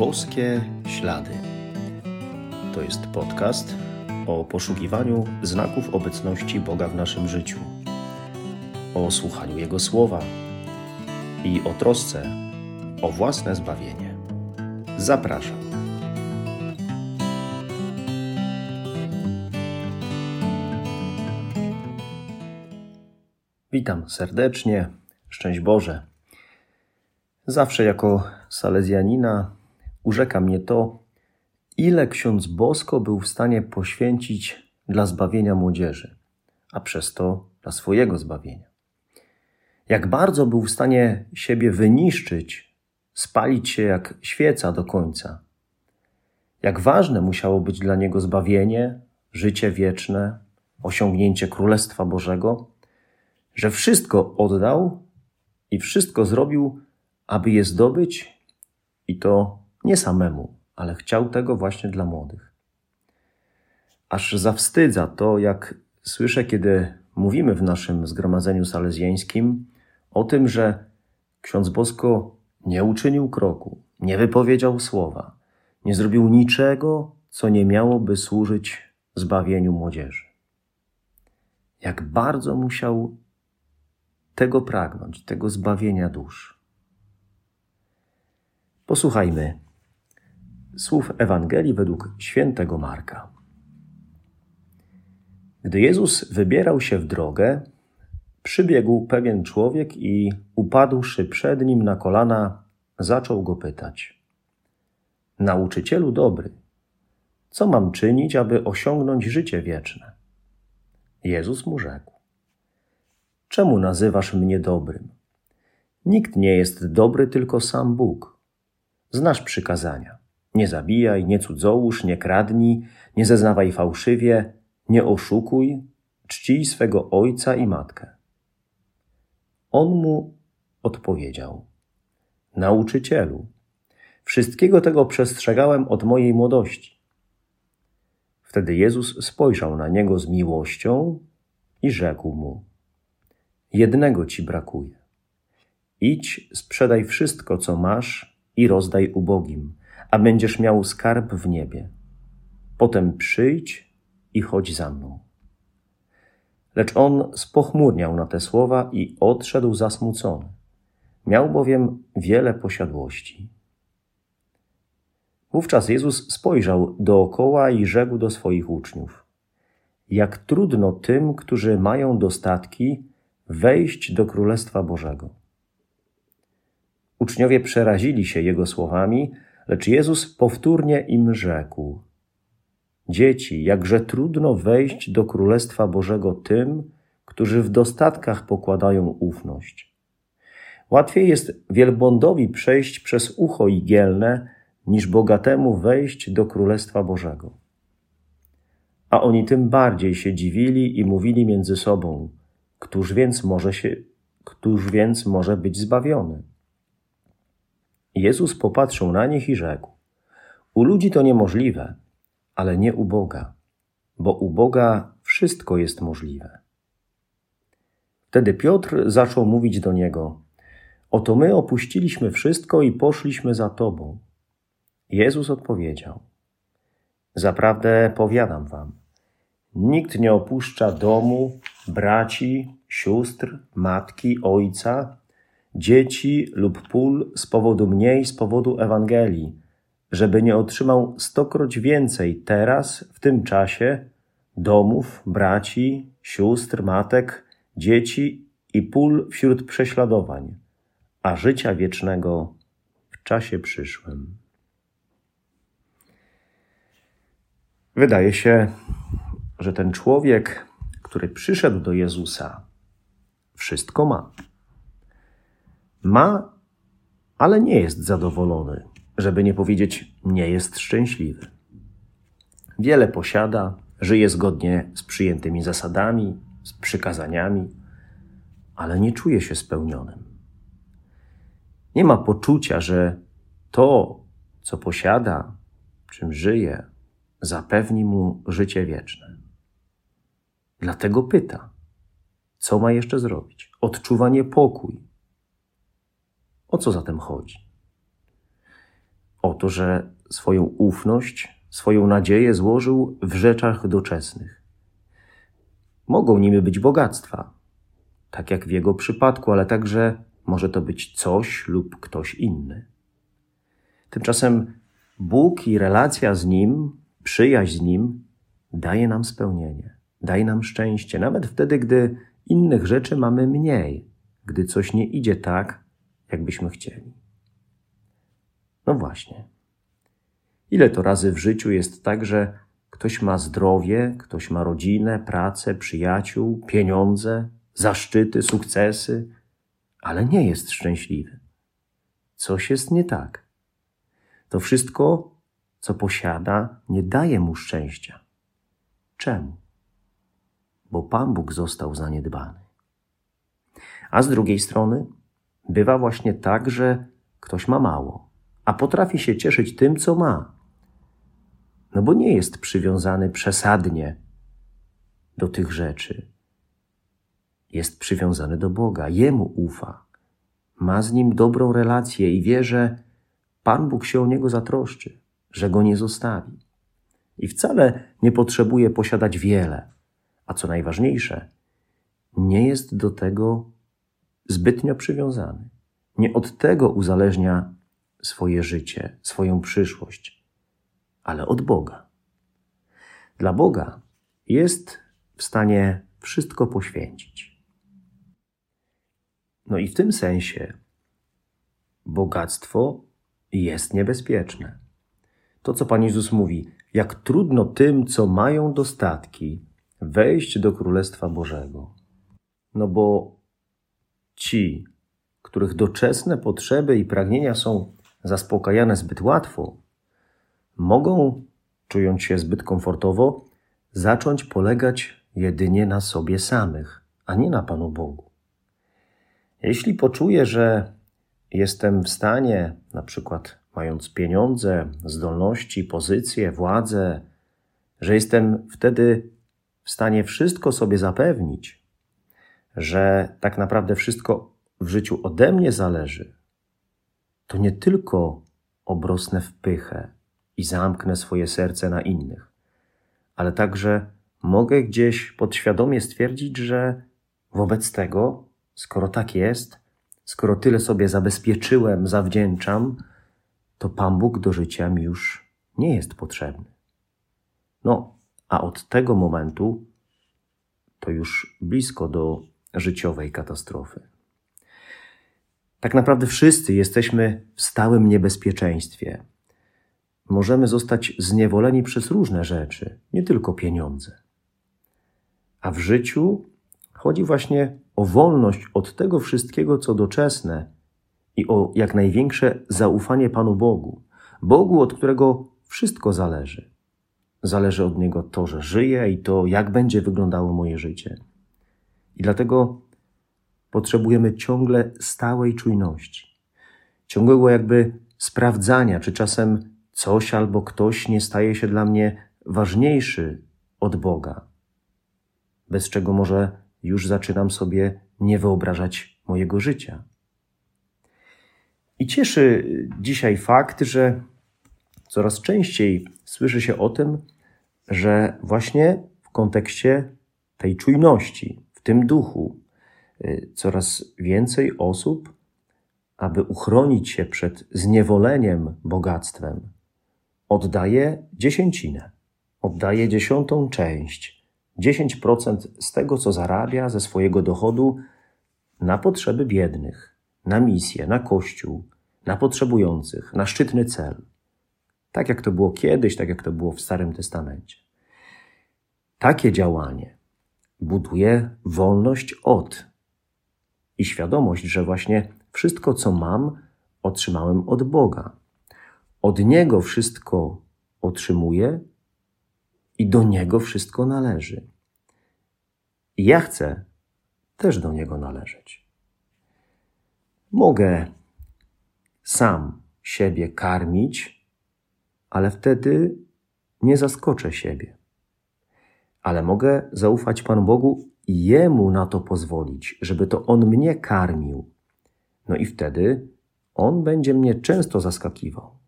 Boskie Ślady. To jest podcast o poszukiwaniu znaków obecności Boga w naszym życiu, o słuchaniu Jego słowa i o trosce o własne zbawienie. Zapraszam. Witam serdecznie. Szczęść Boże. Zawsze jako salezjanina urzeka mnie to, ile ksiądz Bosko był w stanie poświęcić dla zbawienia młodzieży, a przez to dla swojego zbawienia. Jak bardzo był w stanie siebie wyniszczyć, spalić się jak świeca do końca. Jak ważne musiało być dla niego zbawienie, życie wieczne, osiągnięcie Królestwa Bożego, że wszystko oddał i wszystko zrobił, aby je zdobyć i to nie samemu, ale chciał tego właśnie dla młodych. Aż zawstydza to, jak słyszę, kiedy mówimy w naszym zgromadzeniu salezjańskim o tym, że ksiądz Bosko nie uczynił kroku, nie wypowiedział słowa, nie zrobił niczego, co nie miałoby służyć zbawieniu młodzieży. Jak bardzo musiał tego pragnąć, tego zbawienia dusz. Posłuchajmy słów Ewangelii według świętego Marka. Gdy Jezus wybierał się w drogę, przybiegł pewien człowiek i upadłszy przed nim na kolana, zaczął go pytać: Nauczycielu dobry, co mam czynić, aby osiągnąć życie wieczne? Jezus mu rzekł: Czemu nazywasz mnie dobrym? Nikt nie jest dobry, tylko sam Bóg. Znasz przykazania. Nie zabijaj, nie cudzołóż, nie kradnij, nie zeznawaj fałszywie, nie oszukuj, czcij swego ojca i matkę. On mu odpowiedział: Nauczycielu, wszystkiego tego przestrzegałem od mojej młodości. Wtedy Jezus spojrzał na niego z miłością i rzekł mu: Jednego ci brakuje. Idź, sprzedaj wszystko, co masz i rozdaj ubogim, a będziesz miał skarb w niebie. Potem przyjdź i chodź za mną. Lecz on spochmurniał na te słowa i odszedł zasmucony. Miał bowiem wiele posiadłości. Wówczas Jezus spojrzał dookoła i rzekł do swoich uczniów: Jak trudno tym, którzy mają dostatki, wejść do Królestwa Bożego. Uczniowie przerazili się jego słowami, lecz Jezus powtórnie im rzekł: Dzieci, jakże trudno wejść do Królestwa Bożego tym, którzy w dostatkach pokładają ufność. Łatwiej jest wielbłądowi przejść przez ucho igielne, niż bogatemu wejść do Królestwa Bożego. A oni tym bardziej się dziwili i mówili między sobą: Któż więc może się, któż więc może być zbawiony? Jezus popatrzył na nich i rzekł: U ludzi to niemożliwe, ale nie u Boga, bo u Boga wszystko jest możliwe. Wtedy Piotr zaczął mówić do niego: Oto my opuściliśmy wszystko i poszliśmy za tobą. Jezus odpowiedział: Zaprawdę powiadam wam, nikt nie opuszcza domu, braci, sióstr, matki, ojca, dzieci lub pól z powodu mniej z powodu Ewangelii, żeby nie otrzymał stokroć więcej teraz, w tym czasie, domów, braci, sióstr, matek, dzieci i pól wśród prześladowań, a życia wiecznego w czasie przyszłym. Wydaje się, że ten człowiek, który przyszedł do Jezusa, wszystko ma. Ma, ale nie jest zadowolony, żeby nie powiedzieć, nie jest szczęśliwy. Wiele posiada, żyje zgodnie z przyjętymi zasadami, z przykazaniami, ale nie czuje się spełnionym. Nie ma poczucia, że to, co posiada, czym żyje, zapewni mu życie wieczne. Dlatego pyta, co ma jeszcze zrobić? Odczuwa niepokój. O co zatem chodzi? o to, że swoją ufność, swoją nadzieję złożył w rzeczach doczesnych. Mogą nimi być bogactwa, tak jak w jego przypadku, ale także może to być coś lub ktoś inny. Tymczasem Bóg i relacja z Nim, przyjaźń z Nim daje nam spełnienie, daje nam szczęście, nawet wtedy, gdy innych rzeczy mamy mniej, gdy coś nie idzie tak, jakbyśmy chcieli. No właśnie. Ile to razy w życiu jest tak, że ktoś ma zdrowie, ktoś ma rodzinę, pracę, przyjaciół, pieniądze, zaszczyty, sukcesy, ale nie jest szczęśliwy. Coś jest nie tak. To wszystko, co posiada, nie daje mu szczęścia. Czemu? Bo Pan Bóg został zaniedbany. A z drugiej strony bywa właśnie tak, że ktoś ma mało, a potrafi się cieszyć tym, co ma. No bo nie jest przywiązany przesadnie do tych rzeczy. Jest przywiązany do Boga, Jemu ufa, ma z Nim dobrą relację i wie, że Pan Bóg się o niego zatroszczy, że go nie zostawi. I wcale nie potrzebuje posiadać wiele, a co najważniejsze, nie jest do tego zbytnio przywiązany. Nie od tego uzależnia swoje życie, swoją przyszłość, ale od Boga. Dla Boga jest w stanie wszystko poświęcić. No i w tym sensie bogactwo jest niebezpieczne. To, co Pan Jezus mówi, jak trudno tym, co mają dostatki, wejść do Królestwa Bożego. No bo ci, których doczesne potrzeby i pragnienia są zaspokajane zbyt łatwo, mogą, czując się zbyt komfortowo, zacząć polegać jedynie na sobie samych, a nie na Panu Bogu. Jeśli poczuję, że jestem w stanie, na przykład mając pieniądze, zdolności, pozycję, władzę, że jestem wtedy w stanie wszystko sobie zapewnić, że tak naprawdę wszystko w życiu ode mnie zależy, to nie tylko obrosnę w pychę i zamknę swoje serce na innych, ale także mogę gdzieś podświadomie stwierdzić, że wobec tego, skoro tak jest, skoro tyle sobie zabezpieczyłem, zawdzięczam, to Pan Bóg do życia mi już nie jest potrzebny. No, a od tego momentu to już blisko do życiowej katastrofy. Tak naprawdę wszyscy jesteśmy w stałym niebezpieczeństwie. Możemy zostać zniewoleni przez różne rzeczy, nie tylko pieniądze. A w życiu chodzi właśnie o wolność od tego wszystkiego, co doczesne i o jak największe zaufanie Panu Bogu, Bogu, od którego wszystko zależy. Zależy od Niego to, że żyję i to, jak będzie wyglądało moje życie. I dlatego potrzebujemy ciągle stałej czujności, ciągłego jakby sprawdzania, czy czasem coś albo ktoś nie staje się dla mnie ważniejszy od Boga, bez czego może już zaczynam sobie nie wyobrażać mojego życia. I cieszy dzisiaj fakt, że coraz częściej słyszy się o tym, że właśnie w kontekście tej czujności, w tym duchu, y, coraz więcej osób, aby uchronić się przed zniewoleniem bogactwem, oddaje dziesięcinę, oddaje dziesiątą część, 10% z tego, co zarabia ze swojego dochodu na potrzeby biednych, na misję, na kościół, na potrzebujących, na szczytny cel. Tak jak to było kiedyś, tak jak to było w Starym Testamencie. Takie działanie buduje wolność od i świadomość, że właśnie wszystko, co mam, otrzymałem od Boga. Od Niego wszystko otrzymuję i do Niego wszystko należy. I ja chcę też do Niego należeć. Mogę sam siebie karmić, ale wtedy nie zaskoczę siebie. Ale mogę zaufać Panu Bogu i Jemu na to pozwolić, żeby to On mnie karmił. No i wtedy On będzie mnie często zaskakiwał.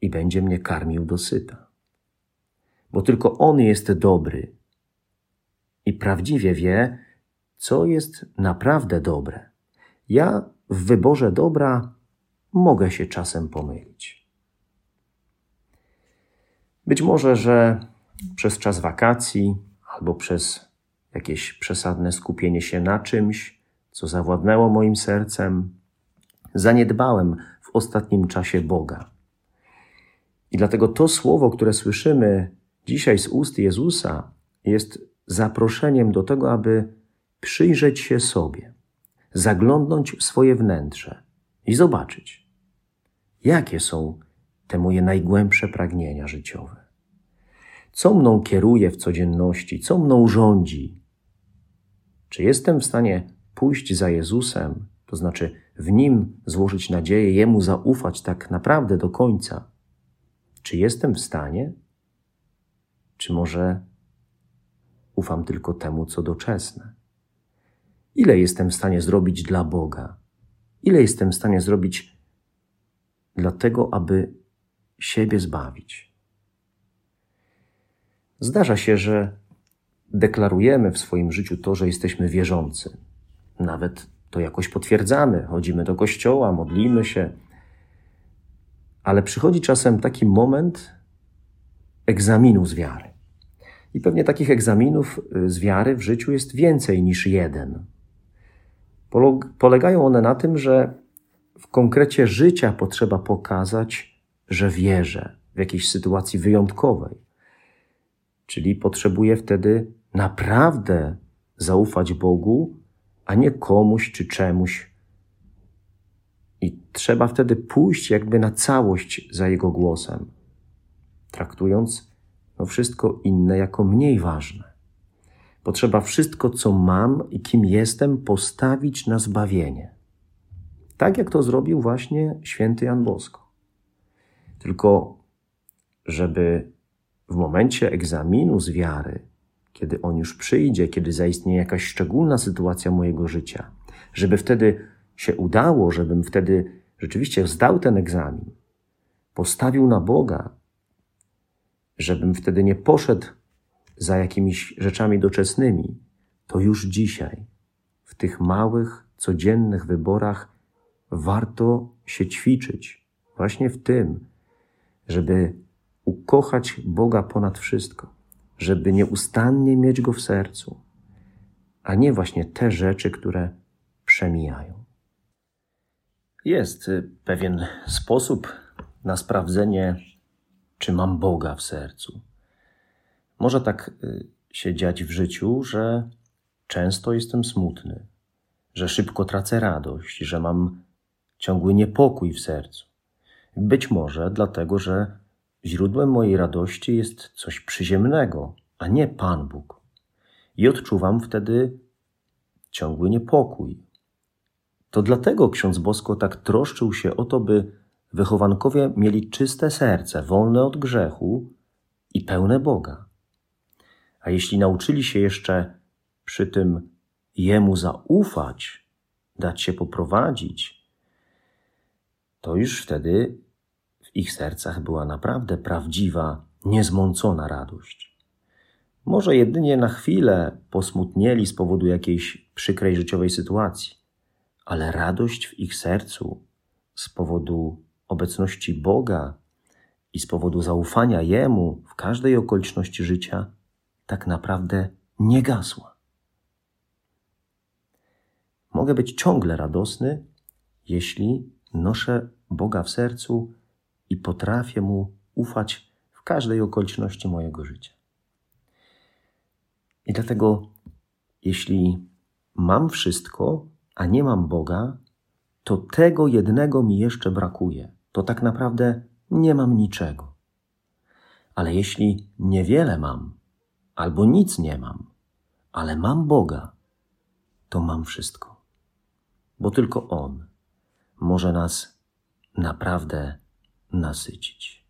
i będzie mnie karmił dosyta. Bo tylko On jest dobry i prawdziwie wie, co jest naprawdę dobre. Ja w wyborze dobra mogę się czasem pomylić. Być może, że przez czas wakacji albo przez jakieś przesadne skupienie się na czymś, co zawładnęło moim sercem, zaniedbałem w ostatnim czasie Boga. I dlatego to słowo, które słyszymy dzisiaj z ust Jezusa, jest zaproszeniem do tego, aby przyjrzeć się sobie, zaglądnąć w swoje wnętrze i zobaczyć, jakie są te moje najgłębsze pragnienia życiowe. Co mną kieruje w codzienności, co mną rządzi? Czy jestem w stanie pójść za Jezusem, to znaczy w Nim złożyć nadzieję, Jemu zaufać tak naprawdę do końca? Czy jestem w stanie? Czy może ufam tylko temu, co doczesne? Ile jestem w stanie zrobić dla Boga? Ile jestem w stanie zrobić dla tego, aby siebie zbawić? Zdarza się, że deklarujemy w swoim życiu to, że jesteśmy wierzący. Nawet to jakoś potwierdzamy, chodzimy do kościoła, modlimy się. Ale przychodzi czasem taki moment egzaminu z wiary. I pewnie takich egzaminów y, z wiary w życiu jest więcej niż jeden. Polegają one na tym, że w konkrecie życia potrzeba pokazać, że wierzę w jakiejś sytuacji wyjątkowej. Czyli potrzebuję wtedy naprawdę zaufać Bogu, a nie komuś czy czemuś. I trzeba wtedy pójść jakby na całość za Jego głosem, traktując no wszystko inne jako mniej ważne. Potrzeba wszystko, co mam i kim jestem, postawić na zbawienie. Tak jak to zrobił właśnie święty Jan Bosko. Tylko, żeby w momencie egzaminu z wiary, kiedy on już przyjdzie, kiedy zaistnieje jakaś szczególna sytuacja mojego życia, żeby wtedy się udało, żebym wtedy rzeczywiście zdał ten egzamin, postawił na Boga, żebym wtedy nie poszedł za jakimiś rzeczami doczesnymi, to już dzisiaj, w tych małych, codziennych wyborach, warto się ćwiczyć właśnie w tym, żeby ukochać Boga ponad wszystko, żeby nieustannie mieć Go w sercu, a nie właśnie te rzeczy, które przemijają. Jest y, pewien sposób na sprawdzenie, czy mam Boga w sercu. Może tak y, się dziać w życiu, że często jestem smutny, że szybko tracę radość, że mam ciągły niepokój w sercu. Być może dlatego, że źródłem mojej radości jest coś przyziemnego, a nie Pan Bóg. I odczuwam wtedy ciągły niepokój. To dlatego ksiądz Bosko tak troszczył się o to, by wychowankowie mieli czyste serce, wolne od grzechu i pełne Boga. A jeśli nauczyli się jeszcze przy tym Jemu zaufać, dać się poprowadzić, to już wtedy ich sercach była naprawdę prawdziwa, niezmącona radość. Może jedynie na chwilę posmutnieli z powodu jakiejś przykrej życiowej sytuacji, ale radość w ich sercu z powodu obecności Boga i z powodu zaufania Jemu w każdej okoliczności życia tak naprawdę nie gasła. Mogę być ciągle radosny, jeśli noszę Boga w sercu i potrafię Mu ufać w każdej okoliczności mojego życia. I dlatego, jeśli mam wszystko, a nie mam Boga, to tego jednego mi jeszcze brakuje. To tak naprawdę nie mam niczego. Ale jeśli niewiele mam, albo nic nie mam, ale mam Boga, to mam wszystko. Bo tylko On może nas naprawdę nasycić.